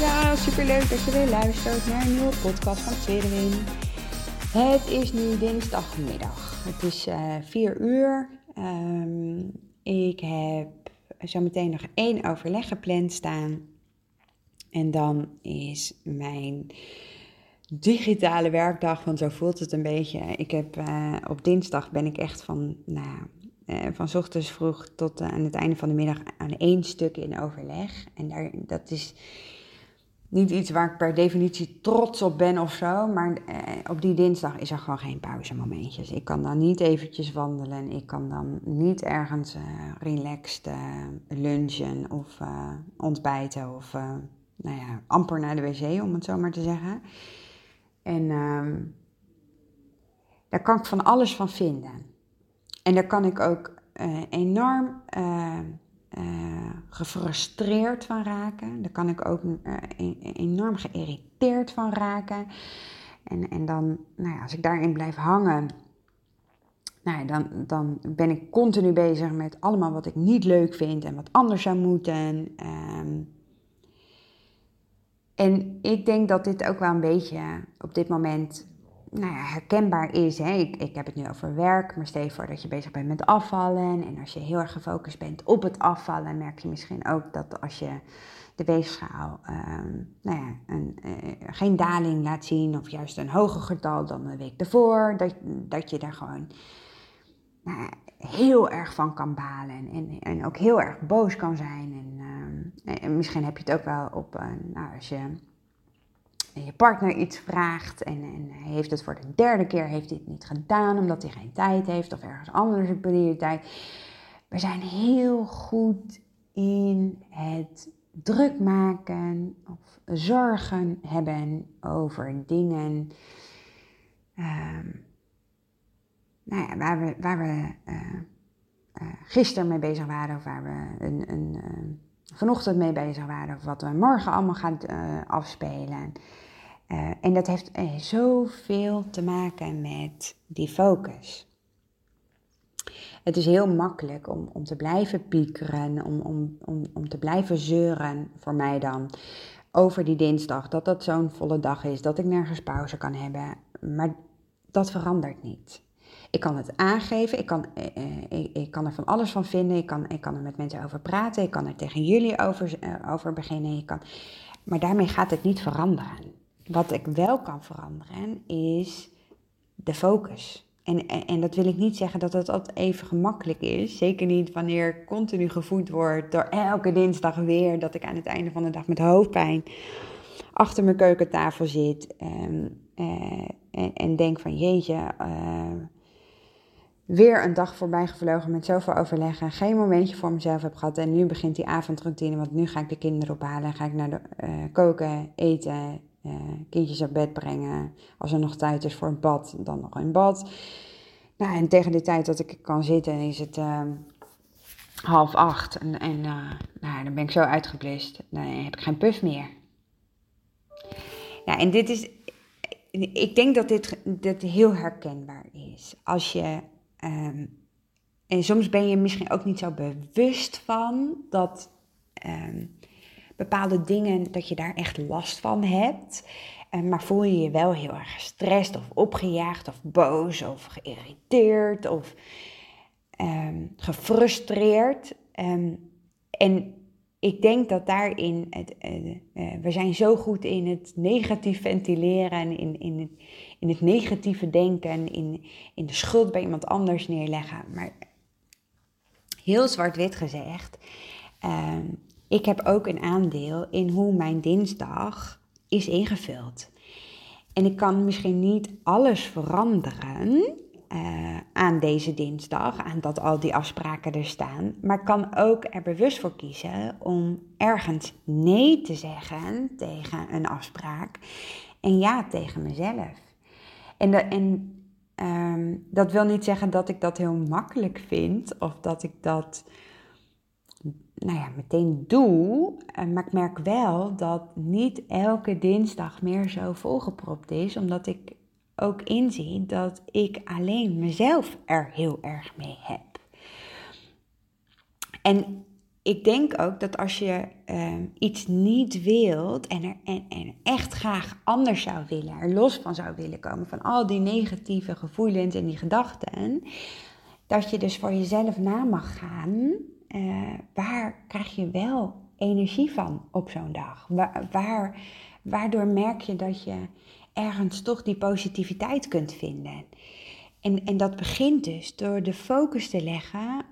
Ja, super leuk dat je weer luistert naar een nieuwe podcast van Tweede Win. Het is nu dinsdagmiddag. Het is uh, eh, 4 uur. Um, ik heb zometeen nog één overleg gepland staan. En dan is mijn digitale werkdag, want zo voelt het een beetje. Ik heb uh, op dinsdag ben ik echt van, nou, uh, van ochtends vroeg tot aan het einde van de middag aan één stuk in overleg. En daar, dat is niet iets waar ik per definitie trots op ben of zo. Maar eh, op die dinsdag is er gewoon geen pauzemomentjes. Ik kan dan niet eventjes wandelen. Ik kan dan niet ergens uh, relaxed uh, lunchen of ontbijten. Of nou ja, amper naar de wc, om het zo maar te zeggen. En ehm, daar kan ik van alles van vinden. En daar kan ik ook enorm uh, gefrustreerd van raken. Daar kan ik ook uh, enorm geïrriteerd van raken. En, en dan, nou ja, als ik daarin blijf hangen, nou ja, dan, dan ben ik continu bezig met allemaal wat ik niet leuk vind en wat anders zou moeten. En ik denk dat dit ook wel een beetje op dit moment nou ja, herkenbaar is. Hè? Ik, ik heb het nu over werk, maar stel voor dat je bezig bent met afvallen. En als je heel erg gefocust bent op het afvallen, merk je misschien ook dat als je de weegschaal ehm, nou ja, een, uh, geen daling laat zien, of juist een hoger getal dan de week ervoor, dat, dat je daar gewoon nou heel erg van kan balen en, en ook heel erg boos kan zijn. En, ehm, en misschien heb je het ook wel op, uh, nou, als je en je partner iets vraagt en, en, hij heeft het voor de derde keer heeft het niet gedaan omdat hij geen tijd heeft of ergens anders een prioriteit. We zijn heel goed in het druk maken of zorgen hebben over dingen um, nou waar we, waar we uh, gisteren mee bezig waren of waar we een, een uh, vanochtend mee bezig waren of wat we morgen allemaal gaan uh, afspelen. Uh, en dat heeft uh, zoveel te maken met die focus. Het is heel makkelijk om, om te blijven piekeren, om, om, om, om te blijven zeuren, voor mij dan, over die dinsdag. Dat dat zo'n volle dag is, dat ik nergens pauze kan hebben. Maar dat verandert niet. Ik kan het aangeven, ik kan, uh, ik, ik, kan er van alles van vinden, ik kan, ik kan er met mensen over praten, ik kan er tegen jullie over, over beginnen. Ik kan, maar daarmee gaat het niet veranderen. Wat ik wel kan veranderen is de focus. En, en, dat wil ik niet zeggen dat het altijd even gemakkelijk is. Zeker niet wanneer continu gevoed word door elke dinsdag weer dat ik aan het einde van de dag met hoofdpijn achter mijn keukentafel zit. Ehm, eh, en, en, denk van jeetje, weer een dag voorbij gevlogen met zoveel overleggen. Geen momentje voor mezelf heb gehad. En nu begint die avondroutine, want nu ga ik de kinderen ophalen. Ga ik naar de uh, koken, eten, uh, kindjes uit bed brengen. Als er nog tijd is voor een bad, dan nog in bad. Nou, en tegen de tijd dat ik kan zitten, is het uh, half acht. En, en uh, nou, dan ben ik zo uitgeblist. Dan heb ik geen puff meer. Ja, en dit is. Ik denk dat dit, dit heel herkenbaar is. Als je. Um, en soms ben je misschien ook niet zo bewust van dat. Um, bepaalde dingen dat je daar echt last van hebt. Eh, maar voel je je wel heel erg gestrest of opgejaagd of boos of geïrriteerd of um, gefrustreerd. Um, en ik denk dat daarin, het, uh, uh, we zijn zo goed in het negatief ventileren, in, in, het, in het negatieve denken, in, in de schuld bij iemand anders neerleggen. Maar heel zwart-wit gezegd, um, ik heb ook een aandeel in hoe mijn dinsdag is ingevuld. En ik kan misschien niet alles veranderen, eh, aan deze dinsdag, aan dat al die afspraken er staan. Maar kan ook er bewust voor kiezen om ergens nee te zeggen tegen een afspraak en ja tegen mezelf. En, en ehm, dat wil niet zeggen dat ik dat heel makkelijk vind of dat ik dat nou ja, meteen doe. Eh, maar ik merk wel dat niet elke dinsdag meer zo volgepropt is, omdat ik ook inzie dat ik alleen mezelf er heel erg mee heb. En ik denk ook dat als je ehm, iets niet wilt en er en, en echt graag anders zou willen, er los van zou willen komen van al die negatieve gevoelens en die gedachten, dat je dus voor jezelf na mag gaan, uh, waar krijg je wel energie van op zo'n dag? Waar, waar, waardoor merk je dat je ergens toch die positiviteit kunt vinden? En, en dat begint dus door de focus te leggen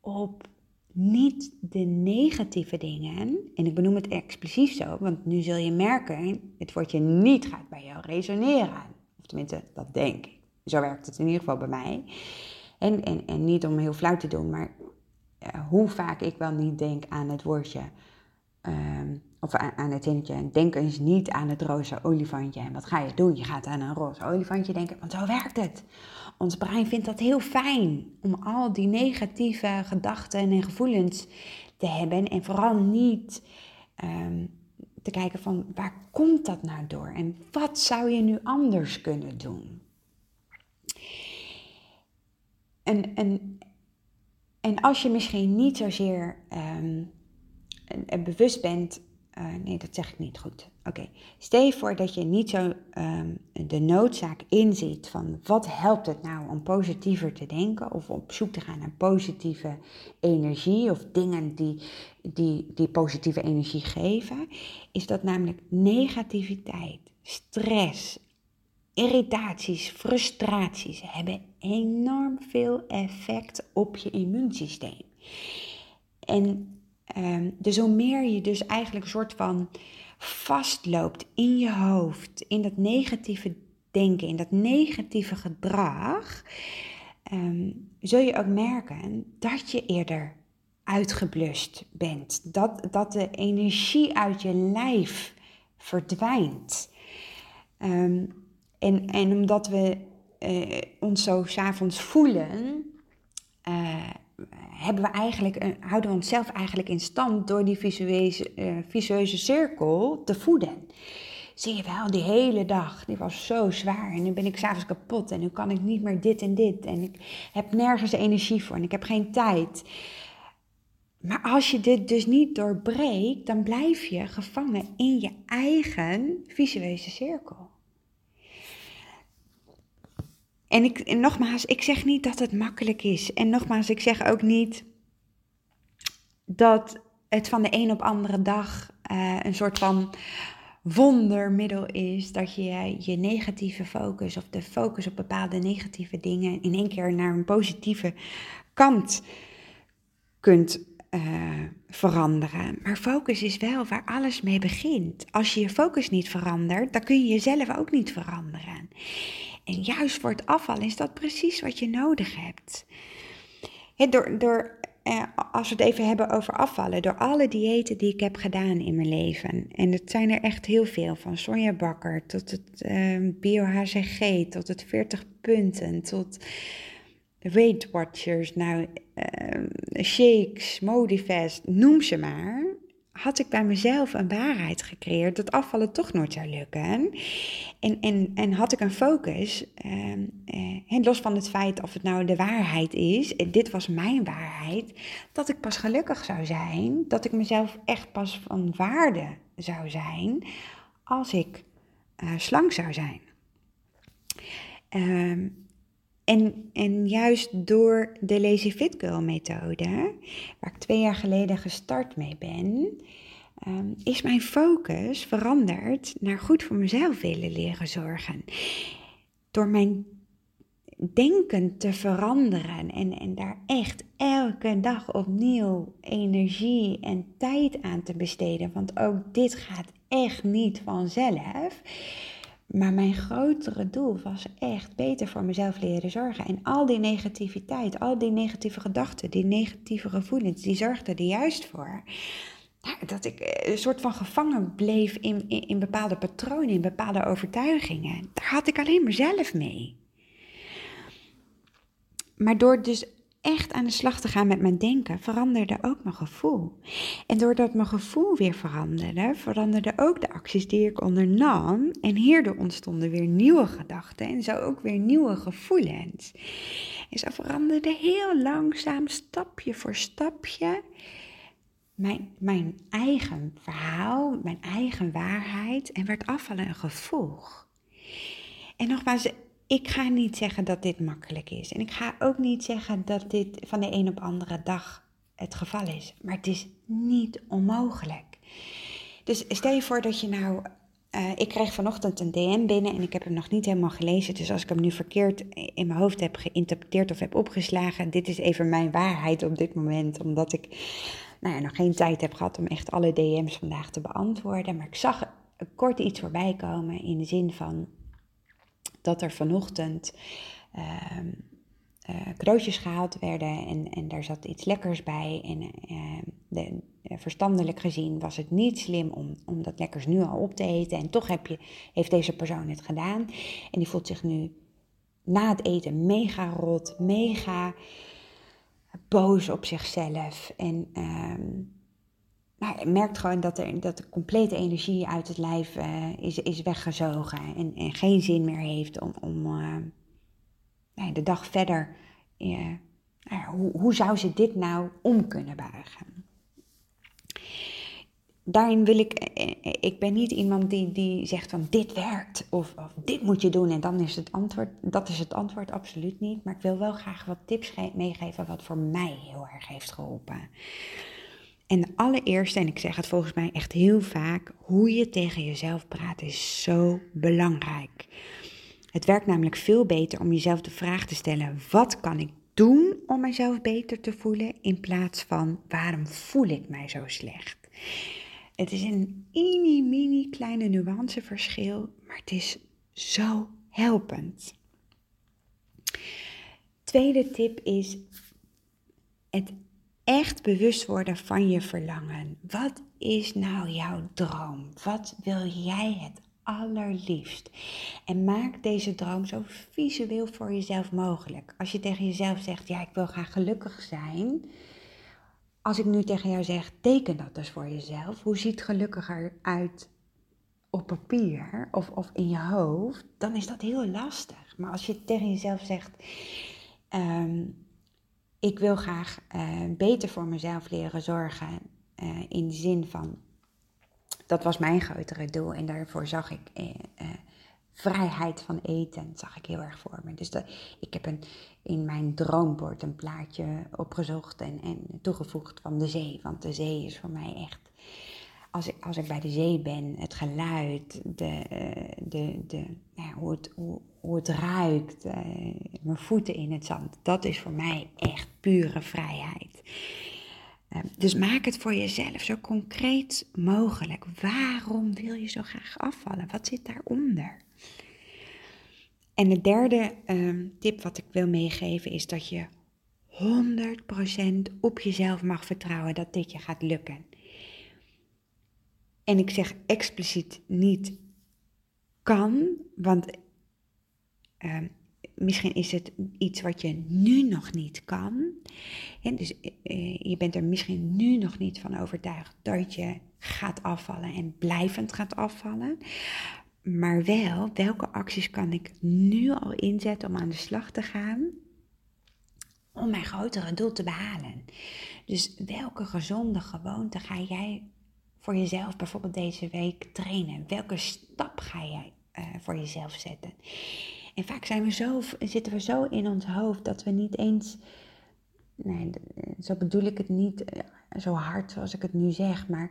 op niet de negatieve dingen. En ik benoem het expliciet zo, want nu zul je merken, het woordje niet gaat bij jou resoneren. Of tenminste, dat denk ik. Zo werkt het in ieder geval bij mij. En, en, en niet om heel flauw te doen, maar uh, hoe vaak ik wel niet denk aan het woordje, uh, of aan, aan, het zinnetje, denk eens niet aan het roze olifantje. En wat ga je doen? Je gaat aan een roze olifantje denken, want zo werkt het. Ons brein vindt dat heel fijn om al die negatieve gedachten en gevoelens te hebben. En vooral niet um, te kijken van waar komt dat nou door? En wat zou je nu anders kunnen doen? En, en, en als je misschien niet zozeer um, bewust bent uh, nee, dat zeg ik niet goed. Oké, stel je voor dat je niet zo um, de noodzaak inziet van wat helpt het nou om positiever te denken of op zoek te gaan naar positieve energie of dingen die, die, die positieve energie geven, is dat namelijk negativiteit, stress, irritaties, frustraties hebben enorm veel effect op je immuunsysteem. En Um, dus hoe meer je dus eigenlijk een soort van vastloopt in je hoofd, in dat negatieve denken, in dat negatieve gedrag, um, zul je ook merken dat je eerder uitgeblust bent. Dat, dat de energie uit je lijf verdwijnt. Um, en, en omdat we uh, ons zo s'avonds voelen, uh, hebben we eigenlijk, houden we onszelf eigenlijk in stand door die visueuze, uh, visueuze cirkel te voeden. Zie je wel, die hele dag, die was zo zwaar en nu ben ik s'avonds kapot en nu kan ik niet meer dit en dit en ik heb nergens energie voor en ik heb geen tijd. Maar als je dit dus niet doorbreekt, dan blijf je gevangen in je eigen visueuze cirkel. En, ik, nogmaals, ik zeg niet dat het makkelijk is. En nogmaals, ik zeg ook niet dat het van de een op andere dag uh, een soort van wondermiddel is. Dat je je negatieve focus of de focus op bepaalde negatieve dingen in één keer naar een positieve kant kunt uh, veranderen. Maar focus is wel waar alles mee begint. Als je je focus niet verandert, dan kun je jezelf ook niet veranderen. En juist voor het afvallen is dat precies wat je nodig hebt. door, door, eh, als we het even hebben over afvallen, door alle diëten die ik heb gedaan in mijn leven. En het zijn er echt heel veel, van Sonja Bakker tot het bio-HCG, tot het 40 punten, tot Weight Watchers, nou, uh, shakes, Modifest, noem ze maar had ik bij mezelf een waarheid gecreëerd dat afvallen toch nooit zou lukken. En, en, en had ik een focus, uh, uh, los van het feit of het nou de waarheid is, en dit was mijn waarheid, dat ik pas gelukkig zou zijn, dat ik mezelf echt pas van waarde zou zijn als ik uh, slank zou zijn. Ehm, en, en juist door de Lazy Fit Girl methode, waar ik twee jaar geleden gestart mee ben, um, is mijn focus veranderd naar goed voor mezelf willen leren zorgen. Door mijn denken te veranderen en, en daar echt elke dag opnieuw energie en tijd aan te besteden. Want ook dit gaat echt niet vanzelf Maar mijn grotere doel was echt beter voor mezelf leren zorgen. En al die negativiteit, al die negatieve gedachten, die negatieve gevoelens, die zorgden er juist voor nou, dat ik eh, een soort van gevangen bleef in, in, in, bepaalde patronen, in bepaalde overtuigingen. Daar had ik alleen maar zelf mee. Maar door dus echt aan de slag te gaan met mijn denken, veranderde ook mijn gevoel. En doordat mijn gevoel weer veranderde, veranderden ook de acties die ik ondernam. En hierdoor ontstonden weer nieuwe gedachten en zo ook weer nieuwe gevoelens. En zo veranderde heel langzaam, stapje voor stapje, mijn, mijn eigen verhaal, mijn eigen waarheid en werd afvallen een gevolg. En nogmaals, ik ga niet zeggen dat dit makkelijk is. En ik ga ook niet zeggen dat dit van de een op andere dag het geval is. Maar het is niet onmogelijk. Dus stel je voor dat je nou. Uh, ik kreeg vanochtend een DM binnen en ik heb hem nog niet helemaal gelezen. Dus als ik hem nu verkeerd in mijn hoofd heb geïnterpreteerd of heb opgeslagen, dit is even mijn waarheid op dit moment. Omdat ik nou ja, nog geen tijd heb gehad om echt alle DM's vandaag te beantwoorden. Maar ik zag kort iets voorbij komen in de zin van dat er vanochtend uh, uh, cadeautjes gehaald werden en, en daar zat iets lekkers bij. En uh, de, verstandelijk gezien was het niet slim om, om dat lekkers nu al op te eten. En toch heb je, heeft deze persoon het gedaan. En die voelt zich nu na het eten mega rot, mega boos op zichzelf. En um, nou, merkt gewoon dat, er, dat de complete energie uit het lijf uh, is, is weggezogen. En, en geen zin meer heeft om, om uh, de dag verder. Uh, hoe, hoe zou ze dit nou om kunnen buigen? Daarin wil ik, ik ben niet iemand die, die zegt van dit werkt of, of dit moet je doen en dan is het antwoord. Dat is het antwoord absoluut niet. Maar ik wil wel graag wat tips meegeven wat voor mij heel erg heeft geholpen. En de allereerste, en ik zeg het volgens mij echt heel vaak, hoe je tegen jezelf praat is zo belangrijk. Het werkt namelijk veel beter om jezelf de vraag te stellen: wat kan ik doen om mezelf beter te voelen, in plaats van waarom voel ik mij zo slecht? Het is een mini, mini kleine nuanceverschil, maar het is zo helpend. Tweede tip is het echt bewust worden van je verlangen. Wat is nou jouw droom? Wat wil jij het allerliefst? En maak deze droom zo visueel voor jezelf mogelijk. Als je tegen jezelf zegt, ja, ik wil graag gelukkig zijn. Als ik nu tegen jou zeg, teken dat dus voor jezelf. Hoe ziet gelukkiger uit op papier of, of in je hoofd? Dan is dat heel lastig. Maar als je tegen jezelf zegt, ehm, ik wil graag uh, beter voor mezelf leren zorgen. Uh, in de zin van, dat was mijn grotere doel. En daarvoor zag ik uh, vrijheid van eten, zag ik heel erg voor me. Dus ik heb een, in mijn droombord een plaatje opgezocht en, en toegevoegd van de zee. Want de zee is voor mij echt als ik, als ik bij de zee ben, het geluid, de, de, de, ja, hoe, het, hoe, het ruikt, uh, mijn voeten in het zand, dat is voor mij echt pure vrijheid. Uh, dus maak het voor jezelf zo concreet mogelijk. Waarom wil je zo graag afvallen? Wat zit daaronder? En de derde uh, tip wat ik wil meegeven is dat je 100% op jezelf mag vertrouwen dat dit je gaat lukken. En ik zeg expliciet niet kan, want uh, misschien is het iets wat je nu nog niet kan. En dus uh, je bent er misschien nu nog niet van overtuigd dat je gaat afvallen en blijvend gaat afvallen. Maar wel, welke acties kan ik nu al inzetten om aan de slag te gaan? Om mijn grotere doel te behalen. Dus welke gezonde gewoonte ga jij voor jezelf bijvoorbeeld deze week trainen? Welke stap ga jij uh, voor jezelf zetten? En vaak zijn we zo, zitten we zo in ons hoofd dat we niet eens. Nee, zo bedoel ik het niet eh, zo hard zoals ik het nu zeg, maar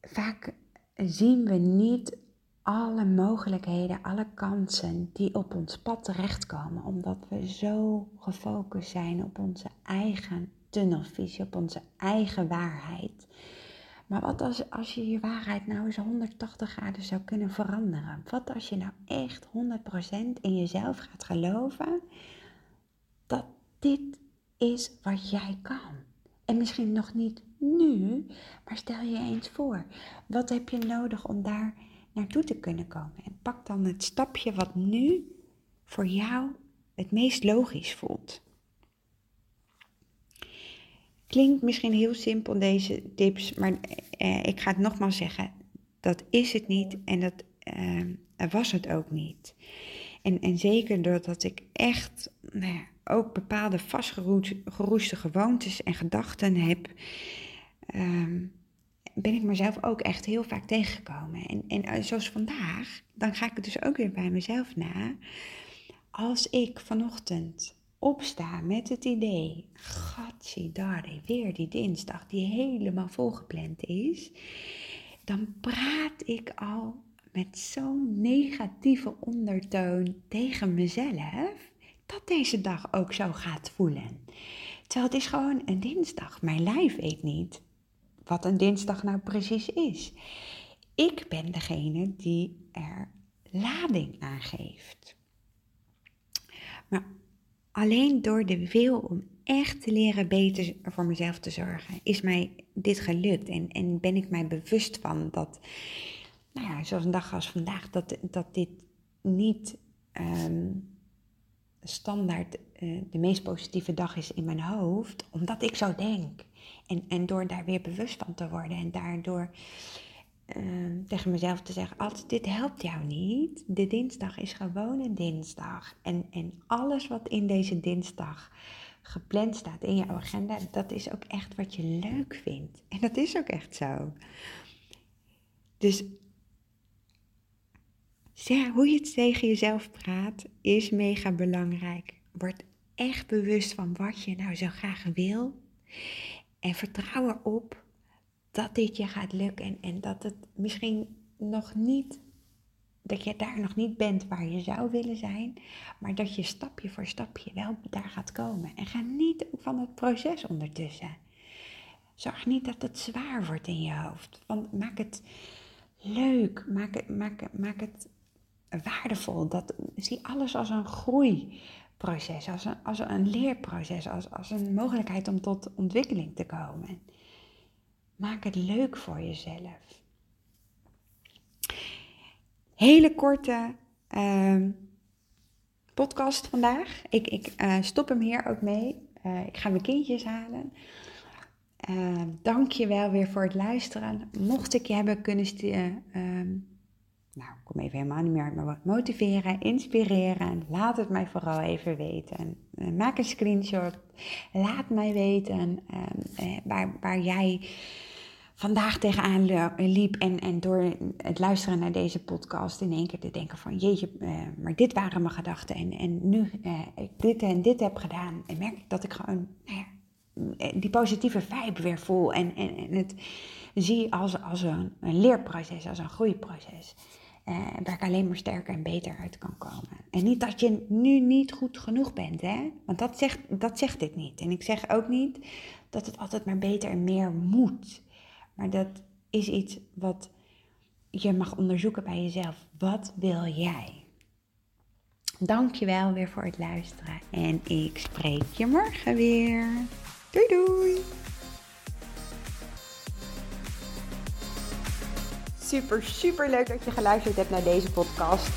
vaak zien we niet alle mogelijkheden, alle kansen die op ons pad terechtkomen, omdat we zo gefocust zijn op onze eigen tunnelvisie, op onze eigen waarheid. Maar wat als, als je je waarheid nou eens 180 graden zou kunnen veranderen? Wat als je nou echt 100% in jezelf gaat geloven dat dit is wat jij kan? En misschien nog niet nu, maar stel je eens voor, wat heb je nodig om daar naartoe te kunnen komen? En pak dan het stapje wat nu voor jou het meest logisch voelt. Klinkt misschien heel simpel deze tips, maar eh, ik ga het nogmaals zeggen, dat is het niet en dat eh, was het ook niet. En, en zeker doordat ik echt nou ja, ook bepaalde vastgeroeste gewoontes en gedachten heb, ehm, ben ik mezelf ook echt heel vaak tegengekomen. En, en eh, zoals vandaag, dan ga ik het dus ook weer bij mezelf na. Als ik vanochtend opsta met het idee, daar weer die dinsdag die helemaal volgepland is, dan praat ik al met zo'n negatieve ondertoon tegen mezelf dat deze dag ook zo gaat voelen. Terwijl het is gewoon een dinsdag. Mijn lijf weet niet wat een dinsdag nou precies is. Ik ben degene die er lading aan geeft. Maar alleen door de wil om echt te leren beter voor mezelf te zorgen, is mij dit gelukt. En, en ben ik mij bewust van dat, nou ja, zoals een dag als vandaag, dat, dat dit niet ehm, standaard uh, de meest positieve dag is in mijn hoofd, omdat ik zo denk. En, en door daar weer bewust van te worden en daardoor uh, tegen mezelf te zeggen: Als dit helpt jou niet. De dinsdag is gewoon een dinsdag. En, en alles wat in deze dinsdag gepland staat in je agenda, dat is ook echt wat je leuk vindt. En dat is ook echt zo. Dus hoe je het tegen jezelf praat is mega belangrijk. Word echt bewust van wat je nou zo graag wil. En vertrouw erop dat dit je gaat lukken en, en dat het misschien nog niet, dat je daar nog niet bent waar je zou willen zijn, maar dat je stapje voor stapje wel daar gaat komen. En ga niet van het proces ondertussen. Zorg niet dat het zwaar wordt in je hoofd. Maak het leuk, maak het, maak, maak het waardevol. Dat, zie alles als een groeiproces, als een, als een leerproces, als, als een mogelijkheid om tot ontwikkeling te komen. Maak het leuk voor jezelf. Hele korte uh, podcast vandaag. Ik, ik uh, stop hem hier ook mee. Uh, ik ga mijn kindjes halen. Uh, dank je wel weer voor het luisteren. Mocht ik je hebben kunnen sturen, ehm, nou, ik kom even helemaal niet meer uit, maar motiveren, inspireren. Laat het mij vooral even weten. maak een screenshot. Laat mij weten ehm, waar, waar jij vandaag tegenaan liep en, en door het luisteren naar deze podcast in één keer te denken van jeetje, uh, maar dit waren mijn gedachten en, en nu uh, ik dit en dit heb gedaan en merk ik dat ik gewoon nou eh, die positieve vibe weer voel en, en, en het zie als, als een, een leerproces, als een groeiproces. Uh, waar ik alleen maar sterker en beter uit kan komen. En niet dat je nu niet goed genoeg bent, hè? Want dat zegt, dat zegt dit niet. En ik zeg ook niet dat het altijd maar beter en meer moet. Maar dat is iets wat je mag onderzoeken bij jezelf. Wat wil jij? Dank je wel weer voor het luisteren. En ik spreek je morgen weer. Doei doei! Super, super leuk dat je geluisterd hebt naar deze podcast.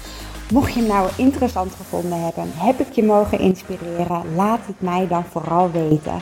Mocht je hem nou interessant gevonden hebben, heb ik je mogen inspireren, laat het mij dan vooral weten.